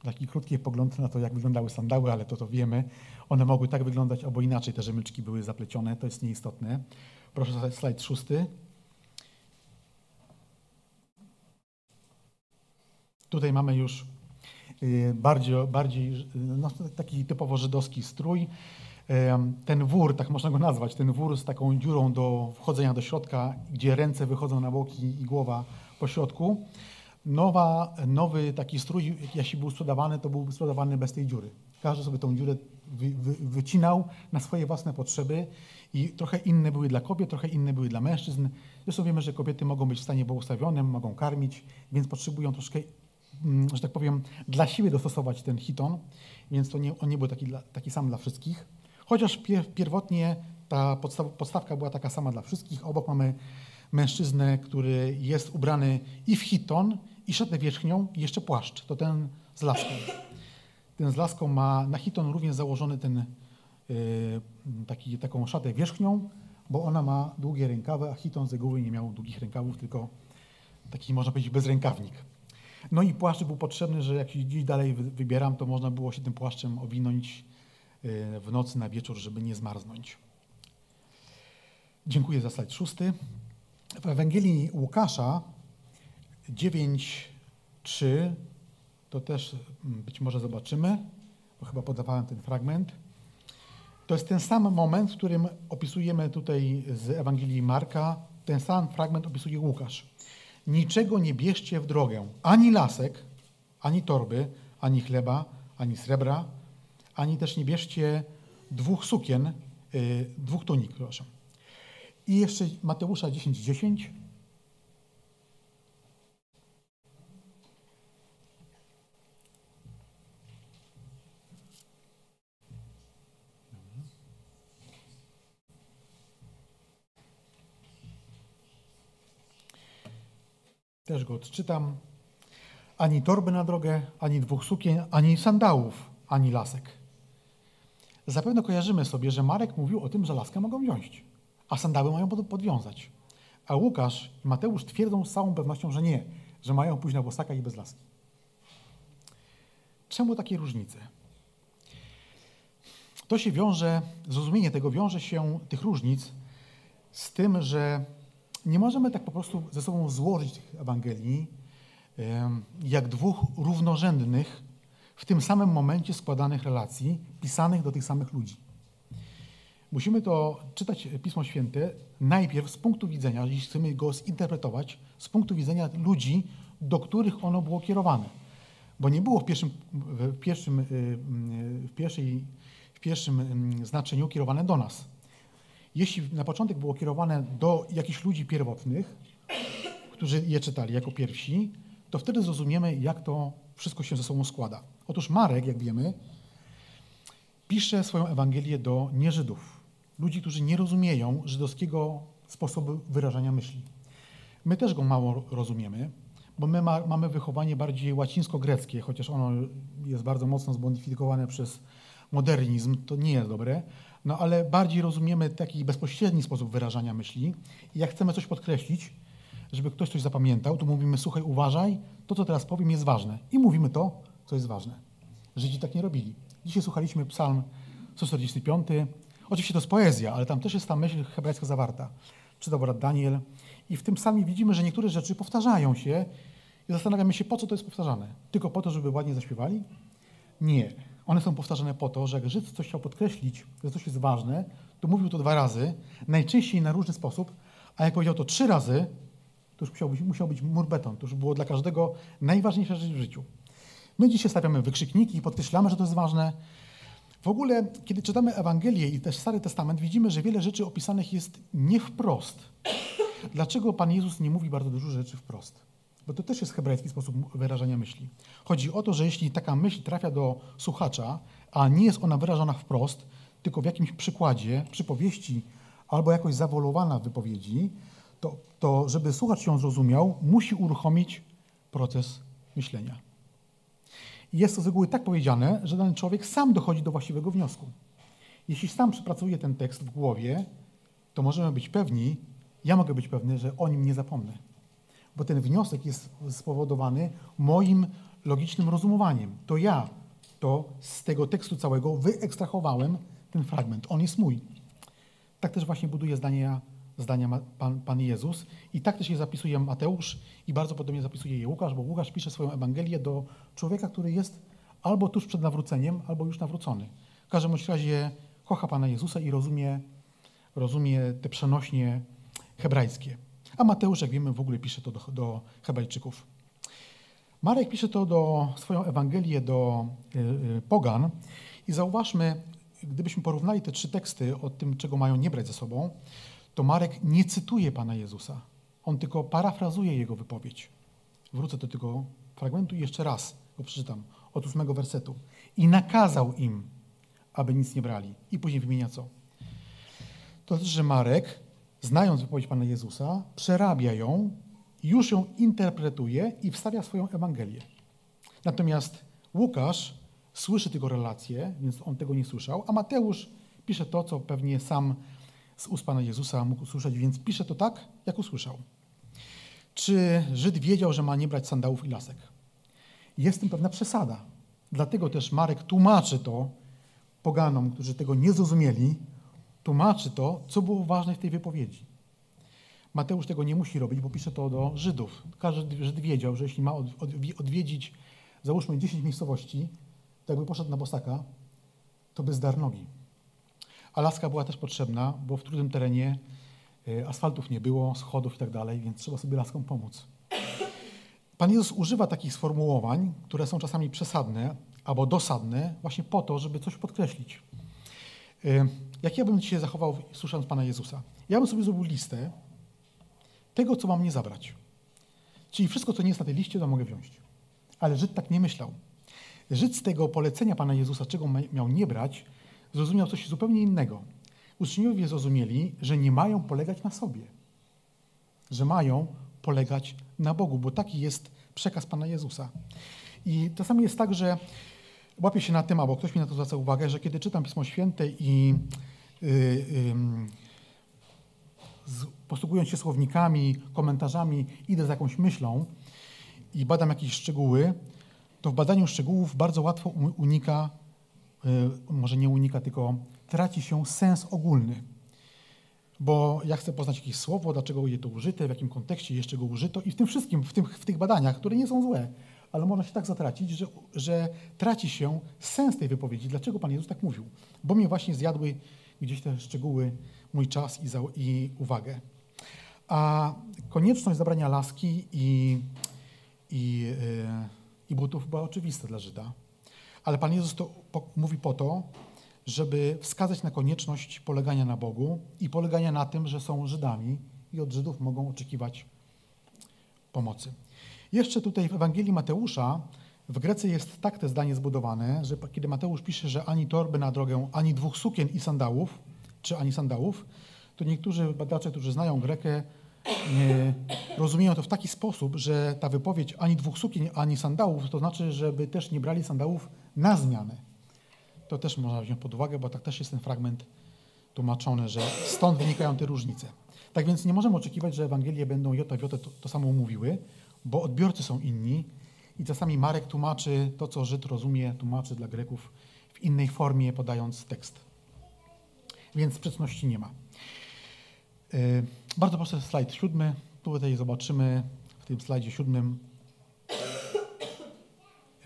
taki krótki pogląd na to, jak wyglądały sandały, ale to to wiemy. One mogły tak wyglądać albo inaczej, te rzemyczki były zaplecione, to jest nieistotne. Proszę slajd szósty. Tutaj mamy już y, bardziej, bardziej no, taki typowo żydowski strój. Ten wór, tak można go nazwać, ten wór z taką dziurą do wchodzenia do środka, gdzie ręce wychodzą na boki i głowa po środku. Nowa, nowy taki strój, jeśli był sprzedawany, to był sprzedawany bez tej dziury. Każdy sobie tą dziurę wy, wy, wycinał na swoje własne potrzeby i trochę inne były dla kobiet, trochę inne były dla mężczyzn. Zresztą wiemy, że kobiety mogą być w stanie błogosławionym, mogą karmić, więc potrzebują troszkę, mm, że tak powiem, dla siebie dostosować ten hiton, więc to nie, on nie był taki, taki sam dla wszystkich. Chociaż pierwotnie ta podstaw, podstawka była taka sama dla wszystkich. Obok mamy mężczyznę, który jest ubrany i w hiton, i szatę wierzchnią, i jeszcze płaszcz. To ten z laską. Ten z laską ma na hiton również założony ten, yy, taki, taką szatę wierzchnią, bo ona ma długie rękawy, a hiton z reguły nie miał długich rękawów, tylko taki, można powiedzieć, bezrękawnik. No i płaszcz był potrzebny, że jak gdzieś dalej wybieram, to można było się tym płaszczem owinąć yy, w nocy na wieczór, żeby nie zmarznąć. Dziękuję za slajd szósty. W Ewangelii Łukasza 9:3 to też mm, być może zobaczymy. bo chyba podawałem ten fragment. To jest ten sam moment, w którym opisujemy tutaj z Ewangelii Marka, ten sam fragment opisuje Łukasz. Niczego nie bierzcie w drogę, ani lasek, ani torby, ani chleba, ani srebra, ani też nie bierzcie dwóch sukien, yy, dwóch tunik, proszę. I jeszcze Mateusza 10:10. 10. Też go odczytam. Ani torby na drogę, ani dwóch sukien, ani sandałów, ani lasek. Zapewne kojarzymy sobie, że Marek mówił o tym, że laskę mogą wziąć, a sandały mają podwiązać. A Łukasz i Mateusz twierdzą z całą pewnością, że nie, że mają pójść na bosaka i bez laski. Czemu takie różnice? To się wiąże, zrozumienie tego wiąże się, tych różnic, z tym, że nie możemy tak po prostu ze sobą złożyć tych Ewangelii jak dwóch równorzędnych, w tym samym momencie składanych relacji, pisanych do tych samych ludzi. Musimy to czytać Pismo Święte najpierw z punktu widzenia, jeśli chcemy go zinterpretować, z punktu widzenia ludzi, do których ono było kierowane. Bo nie było w pierwszym, w pierwszym, y, w pierwszej, w pierwszym znaczeniu kierowane do nas jeśli na początek było kierowane do jakichś ludzi pierwotnych, którzy je czytali jako pierwsi, to wtedy zrozumiemy, jak to wszystko się ze sobą składa. Otóż Marek, jak wiemy, pisze swoją Ewangelię do nieżydów, ludzi, którzy nie rozumieją żydowskiego sposobu wyrażania myśli. My też go mało rozumiemy, bo my ma, mamy wychowanie bardziej łacińsko-greckie, chociaż ono jest bardzo mocno zmodyfikowane przez modernizm, to nie jest dobre, no ale bardziej rozumiemy taki bezpośredni sposób wyrażania myśli i jak chcemy coś podkreślić, żeby ktoś coś zapamiętał, to mówimy, słuchaj, uważaj, to, co teraz powiem, jest ważne. I mówimy to, co jest ważne. Żydzi tak nie robili. Dzisiaj słuchaliśmy psalm 145. Oczywiście to jest poezja, ale tam też jest ta myśl hebrajska zawarta. Czytał brat Daniel. I w tym psalmie widzimy, że niektóre rzeczy powtarzają się i zastanawiamy się, po co to jest powtarzane. Tylko po to, żeby ładnie zaśpiewali? Nie. One są powtarzane po to, że jak Żyd coś chciał podkreślić, że coś jest ważne, to mówił to dwa razy, najczęściej na różny sposób, a jak powiedział to trzy razy, to już musiał być, musiał być mur beton. To już było dla każdego najważniejsza rzecz w życiu. My dzisiaj stawiamy wykrzykniki i podkreślamy, że to jest ważne. W ogóle, kiedy czytamy Ewangelię i też Stary Testament, widzimy, że wiele rzeczy opisanych jest nie wprost. Dlaczego Pan Jezus nie mówi bardzo dużo rzeczy wprost? Bo to też jest hebrajski sposób wyrażania myśli. Chodzi o to, że jeśli taka myśl trafia do słuchacza, a nie jest ona wyrażona wprost, tylko w jakimś przykładzie, przypowieści albo jakoś zawolowana w wypowiedzi, to, to żeby słuchacz ją zrozumiał, musi uruchomić proces myślenia. I jest to z reguły tak powiedziane, że dany człowiek sam dochodzi do właściwego wniosku. Jeśli sam przepracuje ten tekst w głowie, to możemy być pewni, ja mogę być pewny, że o nim nie zapomnę bo ten wniosek jest spowodowany moim logicznym rozumowaniem. To ja to z tego tekstu całego wyekstrahowałem ten fragment. On jest mój. Tak też właśnie buduje zdania, zdania Pan, Pan Jezus i tak też je zapisuje Mateusz i bardzo podobnie zapisuje je Łukasz, bo Łukasz pisze swoją Ewangelię do człowieka, który jest albo tuż przed nawróceniem, albo już nawrócony. W każdym razie kocha Pana Jezusa i rozumie, rozumie te przenośnie hebrajskie. A Mateusz, jak wiemy, w ogóle pisze to do, do Hebrajczyków. Marek pisze to do swoją Ewangelię do y, y, pogan i zauważmy, gdybyśmy porównali te trzy teksty o tym, czego mają nie brać ze sobą, to Marek nie cytuje Pana Jezusa. On tylko parafrazuje jego wypowiedź. Wrócę do tego fragmentu i jeszcze raz go przeczytam, od ósmego wersetu. I nakazał im, aby nic nie brali. I później wymienia co. To znaczy, że Marek znając wypowiedź Pana Jezusa, przerabia ją, już ją interpretuje i wstawia swoją Ewangelię. Natomiast Łukasz słyszy tylko relację, więc on tego nie słyszał, a Mateusz pisze to, co pewnie sam z ust Pana Jezusa mógł usłyszeć, więc pisze to tak, jak usłyszał. Czy Żyd wiedział, że ma nie brać sandałów i lasek? Jest w tym pewna przesada. Dlatego też Marek tłumaczy to poganom, którzy tego nie zrozumieli, tłumaczy to, co było ważne w tej wypowiedzi. Mateusz tego nie musi robić, bo pisze to do Żydów. Każdy Żyd wiedział, że jeśli ma odwiedzić, załóżmy, 10 miejscowości, to jakby poszedł na bosaka, to by zdarł nogi. A laska była też potrzebna, bo w trudnym terenie y, asfaltów nie było, schodów i tak dalej, więc trzeba sobie laską pomóc. Pan Jezus używa takich sformułowań, które są czasami przesadne albo dosadne, właśnie po to, żeby coś podkreślić. Y, jak ja bym się zachował, słysząc Pana Jezusa? Ja bym sobie zrobił listę tego, co mam nie zabrać. Czyli wszystko, co nie jest na tej liście, to mogę wziąć. Ale Żyd tak nie myślał. Żyd z tego polecenia Pana Jezusa, czego miał nie brać, zrozumiał coś zupełnie innego. Uczniowie zrozumieli, że nie mają polegać na sobie, że mają polegać na Bogu, bo taki jest przekaz Pana Jezusa. I czasami jest tak, że łapię się na tym, albo ktoś mi na to zwraca uwagę, że kiedy czytam Pismo Święte i yy, yy, posługując się słownikami, komentarzami, idę z jakąś myślą i badam jakieś szczegóły, to w badaniu szczegółów bardzo łatwo unika, y, może nie unika, tylko traci się sens ogólny. Bo ja chcę poznać jakieś słowo, dlaczego je to użyte, w jakim kontekście jeszcze go użyto i w tym wszystkim, w, tym, w tych badaniach, które nie są złe, ale można się tak zatracić, że, że traci się sens tej wypowiedzi. Dlaczego Pan Jezus tak mówił? Bo mnie właśnie zjadły gdzieś te szczegóły, mój czas i, za, i uwagę. A konieczność zabrania laski i, i, yy, i butów była oczywista dla Żyda. Ale Pan Jezus to po, mówi po to, żeby wskazać na konieczność polegania na Bogu i polegania na tym, że są Żydami i od Żydów mogą oczekiwać pomocy. Jeszcze tutaj w Ewangelii Mateusza w Grece jest tak te zdanie zbudowane, że kiedy Mateusz pisze, że ani torby na drogę, ani dwóch sukien i sandałów, czy ani sandałów, to niektórzy badacze, którzy znają Grekę, rozumieją to w taki sposób, że ta wypowiedź ani dwóch sukien, ani sandałów, to znaczy, żeby też nie brali sandałów na zmianę. To też można wziąć pod uwagę, bo tak też jest ten fragment tłumaczony, że stąd wynikają te różnice. Tak więc nie możemy oczekiwać, że Ewangelie będą jota w jotę to, to samo mówiły, bo odbiorcy są inni i czasami Marek tłumaczy to, co Żyd rozumie, tłumaczy dla Greków w innej formie, podając tekst. Więc sprzeczności nie ma. Yy, bardzo proszę slajd siódmy. Tutaj zobaczymy w tym slajdzie siódmym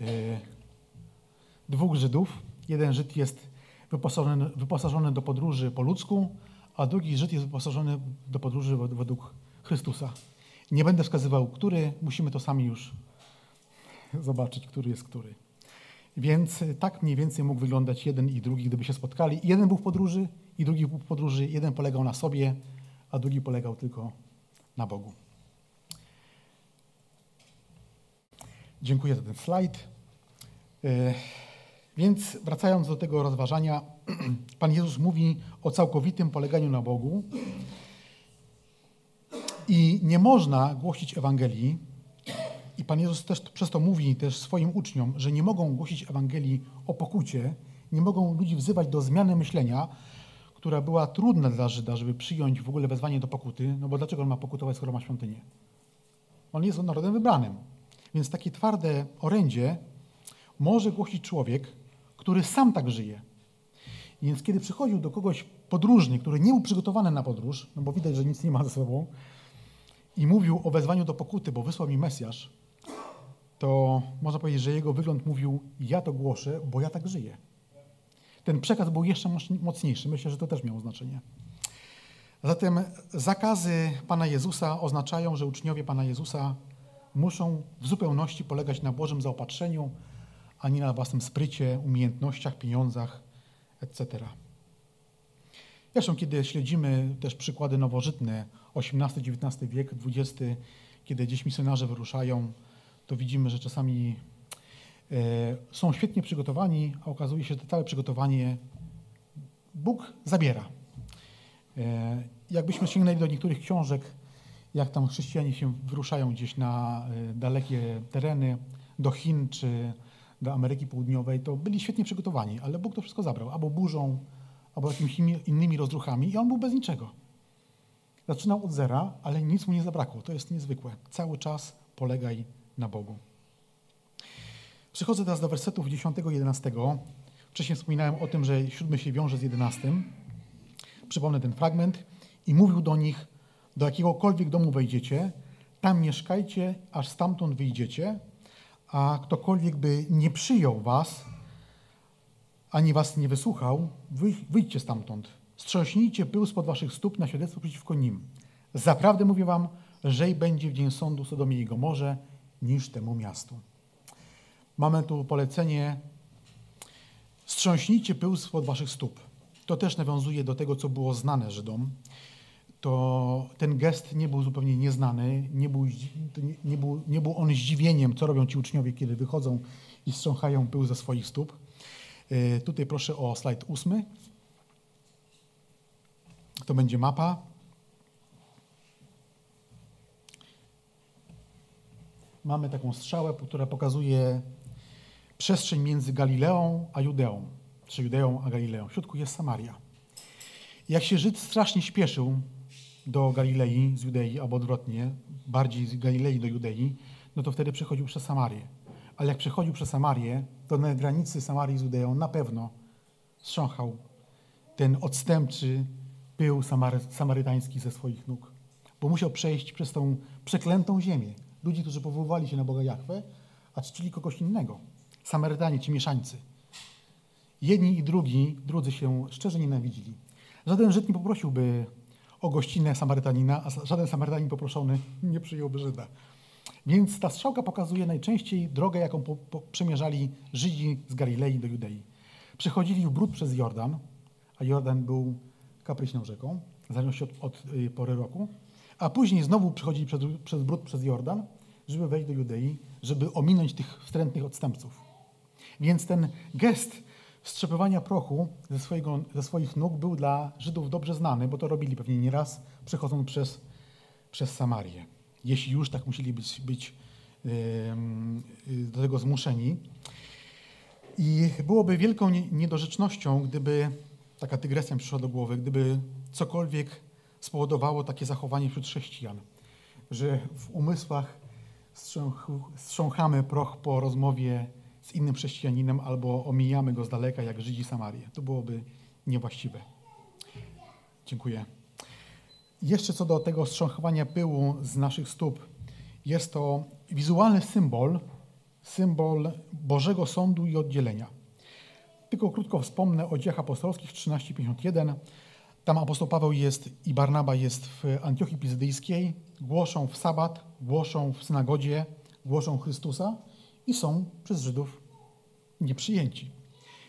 yy, dwóch Żydów. Jeden Żyd jest wyposażony, wyposażony do podróży po ludzku, a drugi Żyd jest wyposażony do podróży według Chrystusa. Nie będę wskazywał, który, musimy to sami już zobaczyć, który jest który. Więc tak mniej więcej mógł wyglądać jeden i drugi, gdyby się spotkali. Jeden był w podróży i drugi był w podróży. Jeden polegał na sobie, a drugi polegał tylko na Bogu. Dziękuję za ten slajd. E, więc wracając do tego rozważania, Pan Jezus mówi o całkowitym poleganiu na Bogu i nie można głosić Ewangelii, i Pan Jezus też przez to mówi też swoim uczniom, że nie mogą głosić Ewangelii o pokucie, nie mogą ludzi wzywać do zmiany myślenia, która była trudna dla Żyda, żeby przyjąć w ogóle wezwanie do pokuty, no bo dlaczego on ma pokutować, skoro ma świątynię? On jest narodem wybranym. Więc takie twarde orędzie może głosić człowiek, który sam tak żyje. Więc kiedy przychodził do kogoś podróżny, który nie był przygotowany na podróż, no bo widać, że nic nie ma ze sobą, i mówił o wezwaniu do pokuty, bo wysłał mi Mesjasz, to można powiedzieć, że jego wygląd mówił: Ja to głoszę, bo ja tak żyję. Ten przekaz był jeszcze mocniejszy. Myślę, że to też miało znaczenie. Zatem zakazy Pana Jezusa oznaczają, że uczniowie Pana Jezusa muszą w zupełności polegać na Bożym zaopatrzeniu, a nie na własnym sprycie, umiejętnościach, pieniądzach, etc. Zresztą, kiedy śledzimy też przykłady nowożytne, XVIII-XIX wiek, XX, kiedy gdzieś misjonarze wyruszają, to widzimy, że czasami e, są świetnie przygotowani, a okazuje się, że całe przygotowanie Bóg zabiera. E, jakbyśmy sięgnęli do niektórych książek, jak tam chrześcijanie się wyruszają gdzieś na e, dalekie tereny, do Chin czy do Ameryki Południowej, to byli świetnie przygotowani, ale Bóg to wszystko zabrał. Albo burzą, albo jakimiś innymi rozruchami i on był bez niczego. Zaczynał od zera, ale nic mu nie zabrakło. To jest niezwykłe. Cały czas polegaj na Bogu. Przechodzę teraz do wersetów 10 i 11. Wcześniej wspominałem o tym, że siódmy się wiąże z 11. Przypomnę ten fragment. I mówił do nich, do jakiegokolwiek domu wejdziecie, tam mieszkajcie, aż stamtąd wyjdziecie, a ktokolwiek by nie przyjął was, ani was nie wysłuchał, wyjdźcie stamtąd. Strząśnijcie pył spod waszych stóp na świadectwo przeciwko nim. Zaprawdę mówię wam, lżej będzie w dzień sądu Sodomie i Gomorze niż temu miastu. Mamy tu polecenie strząśnijcie pył spod waszych stóp. To też nawiązuje do tego, co było znane Żydom. To ten gest nie był zupełnie nieznany, nie był, nie, był, nie był on zdziwieniem, co robią ci uczniowie, kiedy wychodzą i strząchają pył ze swoich stóp. Yy, tutaj proszę o slajd ósmy. To będzie mapa. Mamy taką strzałę, która pokazuje przestrzeń między Galileą a Judeą, czy Judeą a Galileą. W środku jest Samaria. Jak się Żyd strasznie śpieszył do Galilei z Judei, albo odwrotnie, bardziej z Galilei do Judei, no to wtedy przechodził przez Samarię. Ale jak przechodził przez Samarię, to na granicy Samarii z Judeą na pewno strząchał ten odstępczy pył samary, samarytański ze swoich nóg. Bo musiał przejść przez tą przeklętą ziemię. Ludzi, którzy powoływali się na Boga Jahwe, a czcili kogoś innego. Samarytanie, ci mieszańcy. Jedni i drugi, drudzy się szczerze nienawidzili. Żaden Żyd nie poprosiłby o gościnę Samarytanina, a żaden Samarytanin poproszony nie przyjąłby Żyda. Więc ta strzałka pokazuje najczęściej drogę, jaką po, po, przemierzali Żydzi z Galilei do Judei. Przechodzili w brud przez Jordan, a Jordan był kapryśną rzeką, w zależności od, od y, pory roku, a później znowu przechodzili przez, przez brud przez Jordan, żeby wejść do Judei, żeby ominąć tych wstrętnych odstępców. Więc ten gest strzepywania prochu ze, swojego, ze swoich nóg był dla Żydów dobrze znany, bo to robili pewnie nieraz, przechodząc przez, przez Samarię. Jeśli już tak musieli być, być yy, do tego zmuszeni. I byłoby wielką niedorzecznością, gdyby, taka dygresja przyszła do głowy, gdyby cokolwiek spowodowało takie zachowanie wśród chrześcijan, że w umysłach strząchamy proch po rozmowie z innym chrześcijaninem albo omijamy go z daleka, jak Żydzi Samarię. To byłoby niewłaściwe. Dziękuję. Jeszcze co do tego strząchowania pyłu z naszych stóp. Jest to wizualny symbol, symbol Bożego Sądu i oddzielenia. Tylko krótko wspomnę o dziejach apostolskich 1351. Tam apostoł Paweł jest i Barnaba jest w Antiochii Pizydyjskiej, głoszą w sabat, głoszą w synagodzie, głoszą Chrystusa i są przez Żydów nieprzyjęci.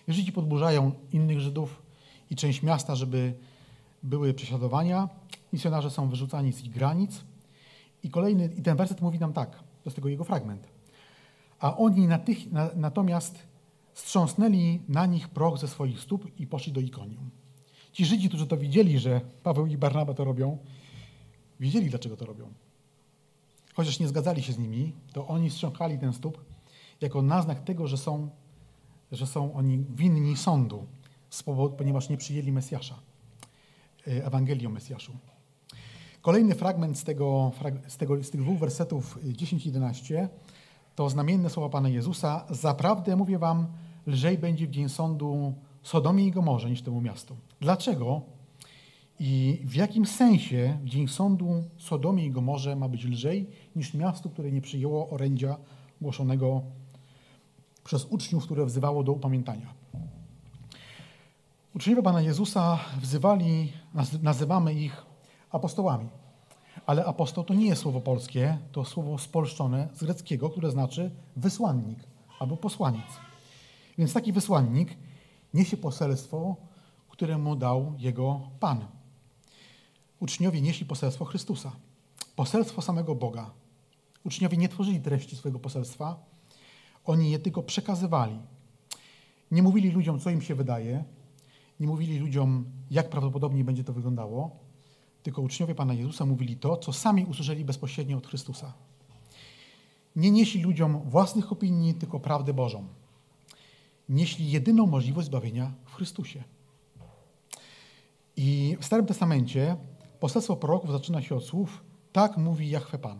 Żydzi podburzają innych Żydów i część miasta, żeby były prześladowania. Misjonarze są wyrzucani z ich granic. I kolejny, i ten werset mówi nam tak, to jest tego jego fragment. A oni natych, na, natomiast strząsnęli na nich proch ze swoich stóp i poszli do Ikonium. Ci Żydzi, którzy to widzieli, że Paweł i Barnaba to robią, wiedzieli, dlaczego to robią. Chociaż nie zgadzali się z nimi, to oni strząkali ten stóp jako naznak tego, że są, że są oni winni sądu, ponieważ nie przyjęli Mesjasza, e, Ewangelii o Mesjaszu. Kolejny fragment z, tego, z, tego, z tych dwóch wersetów 10 i 11 to znamienne słowa Pana Jezusa. Zaprawdę mówię wam, lżej będzie w dzień sądu Sodomie i Gomorze niż temu miastu. Dlaczego? I w jakim sensie w dzień sądu Sodomie i Gomorze ma być lżej niż miastu, które nie przyjęło orędzia głoszonego przez uczniów, które wzywało do upamiętania? Uczniowie Pana Jezusa wzywali, nazywamy ich apostołami. Ale apostoł to nie jest słowo polskie, to słowo spolszczone z greckiego, które znaczy wysłannik albo posłaniec. Więc taki wysłannik niesie poselstwo, które mu dał jego Pan. Uczniowie nieśli poselstwo Chrystusa, poselstwo samego Boga. Uczniowie nie tworzyli treści swojego poselstwa, oni je tylko przekazywali. Nie mówili ludziom, co im się wydaje, nie mówili ludziom, jak prawdopodobnie będzie to wyglądało, tylko uczniowie Pana Jezusa mówili to, co sami usłyszeli bezpośrednio od Chrystusa. Nie nieśli ludziom własnych opinii, tylko prawdę Bożą nieśli jedyną możliwość zbawienia w Chrystusie. I w Starym Testamencie poselstwo proroków zaczyna się od słów tak mówi Jahwe Pan.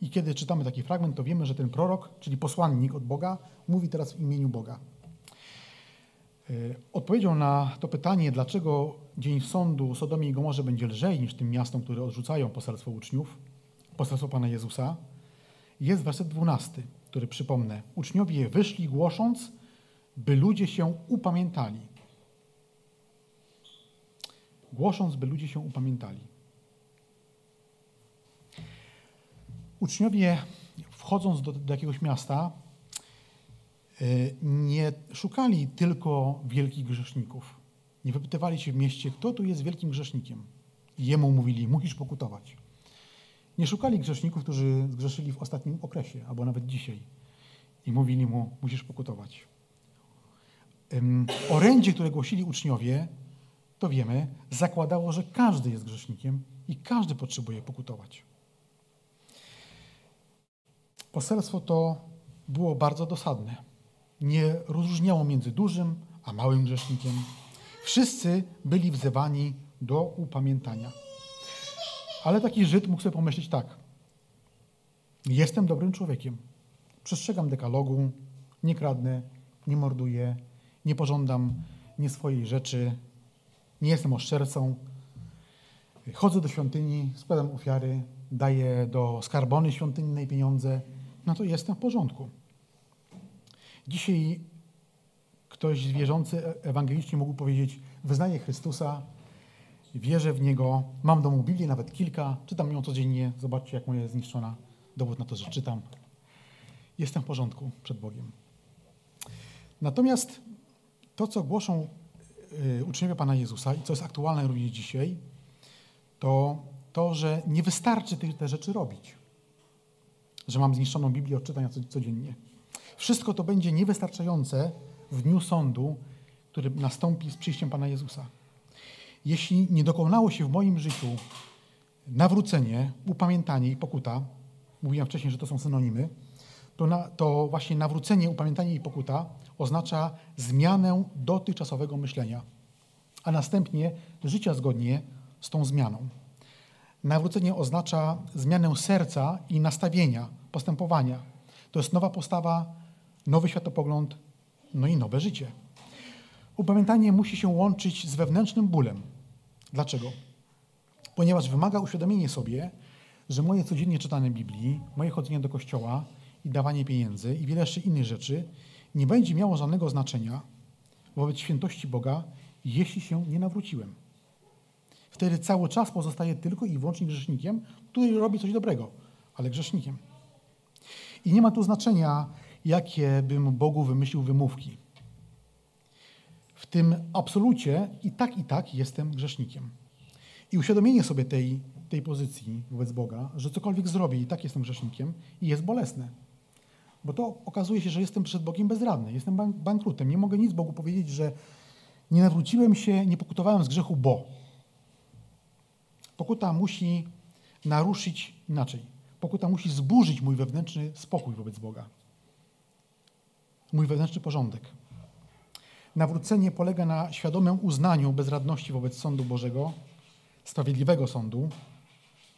I kiedy czytamy taki fragment, to wiemy, że ten prorok, czyli posłannik od Boga, mówi teraz w imieniu Boga. E, odpowiedzią na to pytanie, dlaczego dzień sądu Sodomie i Gomorze będzie lżej niż tym miastom, które odrzucają poselstwo uczniów, poselstwo Pana Jezusa, jest werset 12, który przypomnę. Uczniowie wyszli głosząc, by ludzie się upamiętali. Głosząc, by ludzie się upamiętali. Uczniowie, wchodząc do, do jakiegoś miasta, y, nie szukali tylko wielkich grzeszników. Nie wypytywali się w mieście, kto tu jest wielkim grzesznikiem. I jemu mówili, musisz pokutować. Nie szukali grzeszników, którzy zgrzeszyli w ostatnim okresie, albo nawet dzisiaj. I mówili mu, musisz pokutować. Orędzie, które głosili uczniowie, to wiemy, zakładało, że każdy jest grzesznikiem i każdy potrzebuje pokutować. Poselstwo to było bardzo dosadne. Nie rozróżniało między dużym a małym grzesznikiem. Wszyscy byli wzywani do upamiętania. Ale taki Żyd mógł sobie pomyśleć tak. Jestem dobrym człowiekiem. Przestrzegam dekalogu, nie kradnę, nie morduję, nie pożądam nie swojej rzeczy, nie jestem oszczercą. Chodzę do świątyni, składam ofiary, daję do skarbony świątynnej pieniądze, no to jestem w porządku. Dzisiaj ktoś wierzący ewangelicznie mógł powiedzieć, wyznaję Chrystusa, wierzę w Niego, mam domu Biblię, nawet kilka, czytam ją codziennie, zobaczcie jak moja jest zniszczona, dowód na to, że czytam. Jestem w porządku przed Bogiem. Natomiast to, co głoszą y, uczniowie Pana Jezusa i co jest aktualne również dzisiaj, to to, że nie wystarczy te, te rzeczy robić. Że mam zniszczoną Biblię od czytania codziennie. Wszystko to będzie niewystarczające w dniu sądu, który nastąpi z przyjściem Pana Jezusa. Jeśli nie dokonało się w moim życiu nawrócenie, upamiętanie i pokuta, mówiłem wcześniej, że to są synonimy, to, na, to właśnie nawrócenie, upamiętanie i pokuta oznacza zmianę dotychczasowego myślenia, a następnie życia zgodnie z tą zmianą. Nawrócenie oznacza zmianę serca i nastawienia, postępowania. To jest nowa postawa, nowy światopogląd, no i nowe życie. Upamiętanie musi się łączyć z wewnętrznym bólem. Dlaczego? Ponieważ wymaga uświadomienia sobie, że moje codziennie czytanie Biblii, moje chodzenie do kościoła i dawanie pieniędzy i wiele jeszcze innych rzeczy nie będzie miało żadnego znaczenia wobec świętości Boga, jeśli się nie nawróciłem. Wtedy cały czas pozostaje tylko i wyłącznie grzesznikiem, który robi coś dobrego, ale grzesznikiem. I nie ma tu znaczenia, jakie bym Bogu wymyślił wymówki. W tym absolucie i tak, i tak jestem grzesznikiem. I uświadomienie sobie tej, tej pozycji wobec Boga, że cokolwiek zrobię i tak jestem grzesznikiem, jest bolesne. Bo to okazuje się, że jestem przed Bogiem bezradny, jestem bankrutem. Nie mogę nic Bogu powiedzieć, że nie nawróciłem się, nie pokutowałem z grzechu, bo. Pokuta musi naruszyć inaczej. Pokuta musi zburzyć mój wewnętrzny spokój wobec Boga. Mój wewnętrzny porządek. Nawrócenie polega na świadomym uznaniu bezradności wobec sądu Bożego, sprawiedliwego sądu.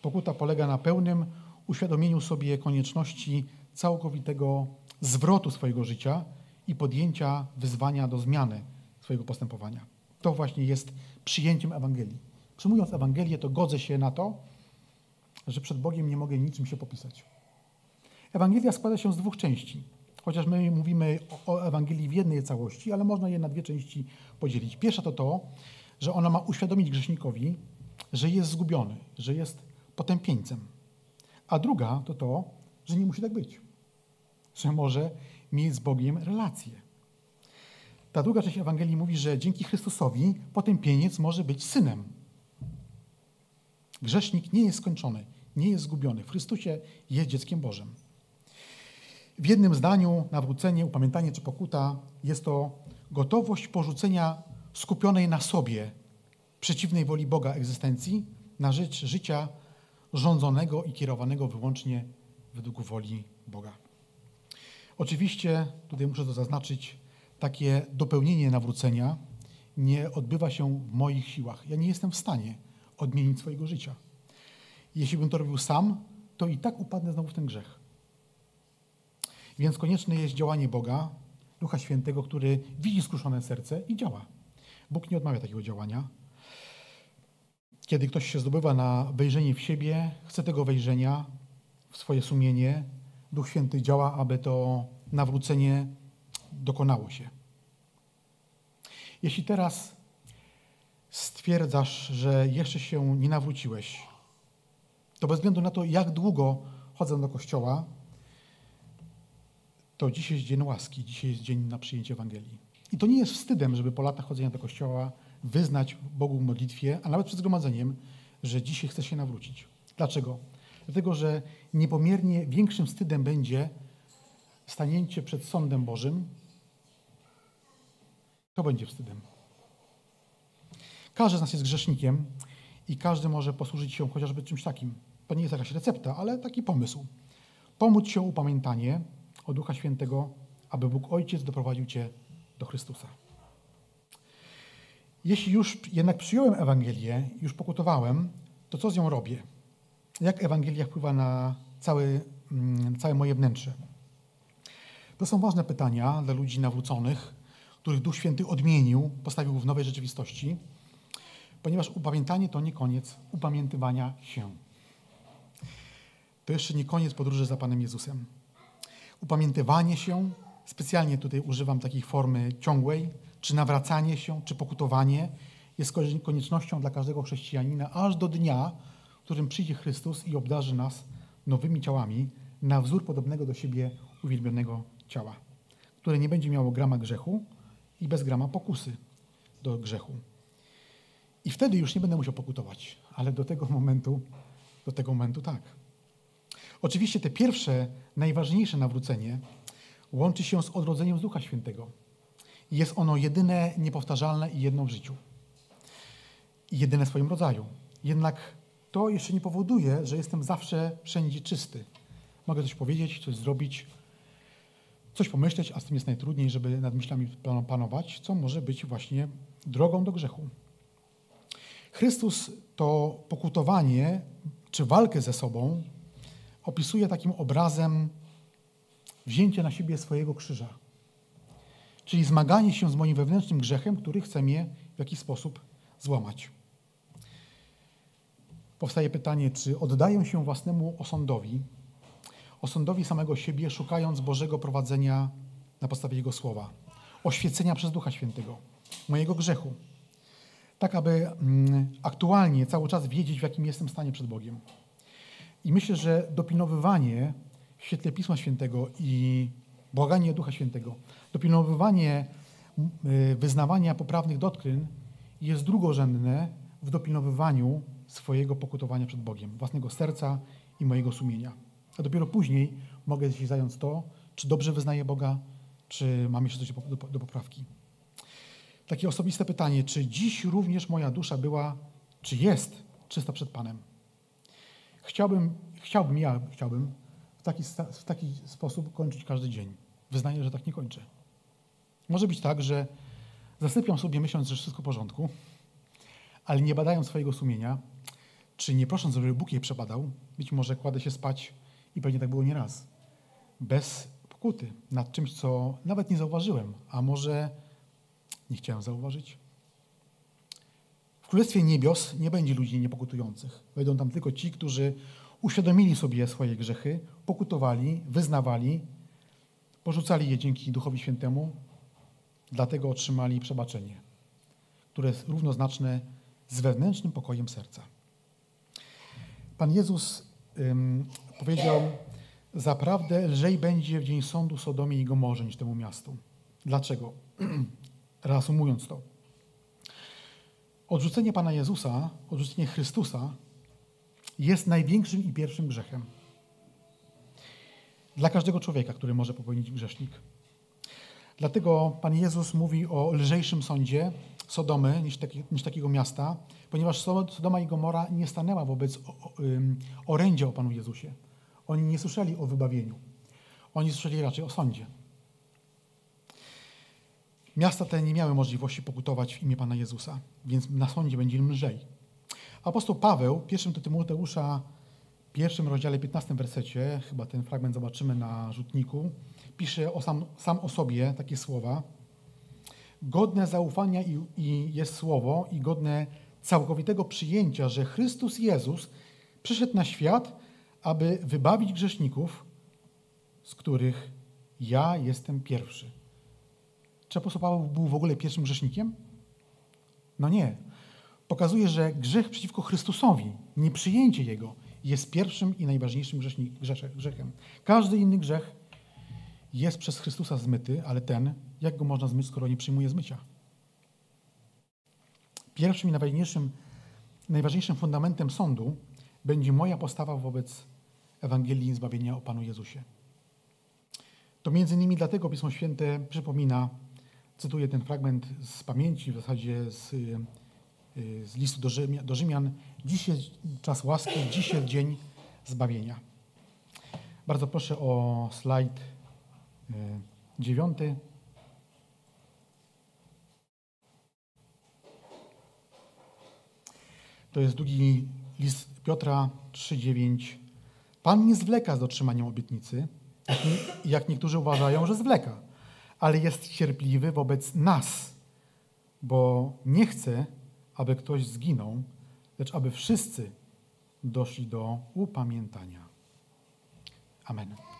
Pokuta polega na pełnym uświadomieniu sobie konieczności całkowitego zwrotu swojego życia i podjęcia wyzwania do zmiany swojego postępowania. To właśnie jest przyjęciem Ewangelii. Przyjmując Ewangelię, to godzę się na to, że przed Bogiem nie mogę niczym się popisać. Ewangelia składa się z dwóch części. Chociaż my mówimy o Ewangelii w jednej całości, ale można je na dwie części podzielić. Pierwsza to to, że ona ma uświadomić grzesznikowi, że jest zgubiony, że jest potępieńcem. A druga to to, że nie musi tak być że może mieć z Bogiem relację. Ta druga część Ewangelii mówi, że dzięki Chrystusowi potępieniec może być synem. Grzesznik nie jest skończony, nie jest zgubiony. W Chrystusie jest dzieckiem Bożym. W jednym zdaniu nawrócenie, upamiętanie czy pokuta jest to gotowość porzucenia skupionej na sobie przeciwnej woli Boga egzystencji na rzecz życia rządzonego i kierowanego wyłącznie według woli Boga. Oczywiście, tutaj muszę to zaznaczyć, takie dopełnienie nawrócenia nie odbywa się w moich siłach. Ja nie jestem w stanie odmienić swojego życia. Jeśli bym to robił sam, to i tak upadnę znowu w ten grzech. Więc konieczne jest działanie Boga, Ducha Świętego, który widzi skruszone serce i działa. Bóg nie odmawia takiego działania. Kiedy ktoś się zdobywa na wejrzenie w siebie, chce tego wejrzenia w swoje sumienie, Duch Święty działa, aby to nawrócenie dokonało się. Jeśli teraz stwierdzasz, że jeszcze się nie nawróciłeś, to bez względu na to, jak długo chodzę do kościoła, to dzisiaj jest dzień łaski, dzisiaj jest dzień na przyjęcie Ewangelii. I to nie jest wstydem, żeby po latach chodzenia do kościoła wyznać Bogu w modlitwie, a nawet przed zgromadzeniem, że dzisiaj chcę się nawrócić. Dlaczego? Dlatego, że niepomiernie większym wstydem będzie stanięcie przed sądem Bożym. To będzie wstydem. Każdy z nas jest grzesznikiem i każdy może posłużyć się chociażby czymś takim. To nie jest jakaś recepta, ale taki pomysł. Pomóc się upamiętanie o Ducha Świętego, aby Bóg Ojciec doprowadził Cię do Chrystusa. Jeśli już jednak przyjąłem Ewangelię, już pokutowałem, to co z nią robię? Jak Ewangelia wpływa na całe, mm, całe moje wnętrze? To są ważne pytania dla ludzi nawróconych, których Duch Święty odmienił, postawił w nowej rzeczywistości, ponieważ upamiętanie to nie koniec upamiętywania się. To jeszcze nie koniec podróży za Panem Jezusem. Upamiętywanie się, specjalnie tutaj używam takiej formy ciągłej, czy nawracanie się, czy pokutowanie, jest koniecznością dla każdego chrześcijanina, aż do dnia, w którym przyjdzie Chrystus i obdarzy nas nowymi ciałami, na wzór podobnego do siebie uwielbionego ciała, które nie będzie miało grama grzechu i bez grama pokusy do grzechu. I wtedy już nie będę musiał pokutować, ale do tego momentu, do tego momentu tak. Oczywiście te pierwsze, najważniejsze nawrócenie łączy się z odrodzeniem z Ducha Świętego. Jest ono jedyne, niepowtarzalne i jedno w życiu. Jedyne w swoim rodzaju. Jednak to jeszcze nie powoduje, że jestem zawsze wszędzie czysty. Mogę coś powiedzieć, coś zrobić, coś pomyśleć, a z tym jest najtrudniej, żeby nad myślami panować, co może być właśnie drogą do grzechu. Chrystus to pokutowanie czy walkę ze sobą opisuje takim obrazem wzięcia na siebie swojego krzyża. Czyli zmaganie się z moim wewnętrznym grzechem, który chce mnie w jakiś sposób złamać. Powstaje pytanie, czy oddaję się własnemu osądowi, osądowi samego siebie, szukając Bożego prowadzenia na podstawie Jego słowa, oświecenia przez Ducha Świętego, mojego grzechu, tak aby mm, aktualnie cały czas wiedzieć, w jakim jestem stanie przed Bogiem. I myślę, że dopilnowywanie w świetle Pisma Świętego i błaganie Ducha Świętego, dopilnowywanie y, wyznawania poprawnych doktryn jest drugorzędne w dopilnowywaniu swojego pokutowania przed Bogiem, własnego serca i mojego sumienia. A dopiero później mogę się zająć to, czy dobrze wyznaję Boga, czy mam jeszcze coś do, do, do poprawki. Takie osobiste pytanie, czy dziś również moja dusza była, czy jest czysta przed Panem? Chciałbym, chciałbym ja chciałbym w taki, w taki sposób kończyć każdy dzień. Wyznaję, że tak nie kończę. Może być tak, że zasypiam sobie myśląc, że wszystko w porządku, ale nie badając swojego sumienia, czy nie prosząc, żeby Bóg je przebadał, być może kładę się spać i pewnie tak było nieraz. Bez pokuty nad czymś, co nawet nie zauważyłem, a może nie chciałem zauważyć. W Królestwie Niebios nie będzie ludzi niepokutujących. Wejdą tam tylko ci, którzy uświadomili sobie swoje grzechy, pokutowali, wyznawali, porzucali je dzięki Duchowi Świętemu, dlatego otrzymali przebaczenie, które jest równoznaczne z wewnętrznym pokojem serca. Pan Jezus ym, powiedział, zaprawdę lżej będzie w dzień sądu Sodomie i Gomorze niż temu miastu. Dlaczego? Reasumując to. Odrzucenie Pana Jezusa, odrzucenie Chrystusa jest największym i pierwszym grzechem. Dla każdego człowieka, który może popełnić grzesznik. Dlatego Pan Jezus mówi o lżejszym sądzie Sodomy niż, taki, niż takiego miasta, ponieważ Sodoma i Gomora nie stanęła wobec orędzia o Panu Jezusie. Oni nie słyszeli o wybawieniu. Oni słyszeli raczej o sądzie. Miasta te nie miały możliwości pokutować w imię Pana Jezusa, więc na sądzie będzie im lżej. Apostoł Paweł w pierwszym do Tymoteusza, pierwszym rozdziale, 15 wersecie, chyba ten fragment zobaczymy na rzutniku, pisze o sam, sam o sobie takie słowa. Godne zaufania i, i jest słowo i godne całkowitego przyjęcia, że Chrystus Jezus przyszedł na świat, aby wybawić grzeszników, z których ja jestem pierwszy. Czy apostoł Paweł był w ogóle pierwszym grzesznikiem? No nie. Pokazuje, że grzech przeciwko Chrystusowi, nieprzyjęcie Jego, jest pierwszym i najważniejszym grzechem. Każdy inny grzech jest przez Chrystusa zmyty, ale ten, jak go można zmyć, skoro nie przyjmuje zmycia? Pierwszym i najważniejszym, najważniejszym fundamentem sądu będzie moja postawa wobec Ewangelii zbawienia o Panu Jezusie. To między innymi dlatego Pismo Święte przypomina, cytuję ten fragment z pamięci, w zasadzie z, y, z listu do, Rzymian, do Rzymian. Dziś jest czas łaski, dziś jest dzień zbawienia. Bardzo proszę o slajd y, dziewiąty. To jest drugi list Piotra 3,9. Pan nie zwleka z dotrzymaniem obietnicy, jak niektórzy uważają, że zwleka, ale jest cierpliwy wobec nas, bo nie chce, aby ktoś zginął, lecz aby wszyscy doszli do upamiętania. Amen.